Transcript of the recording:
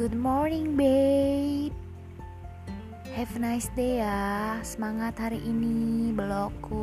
Good morning, babe. Have a nice day ya. Semangat hari ini, belokku.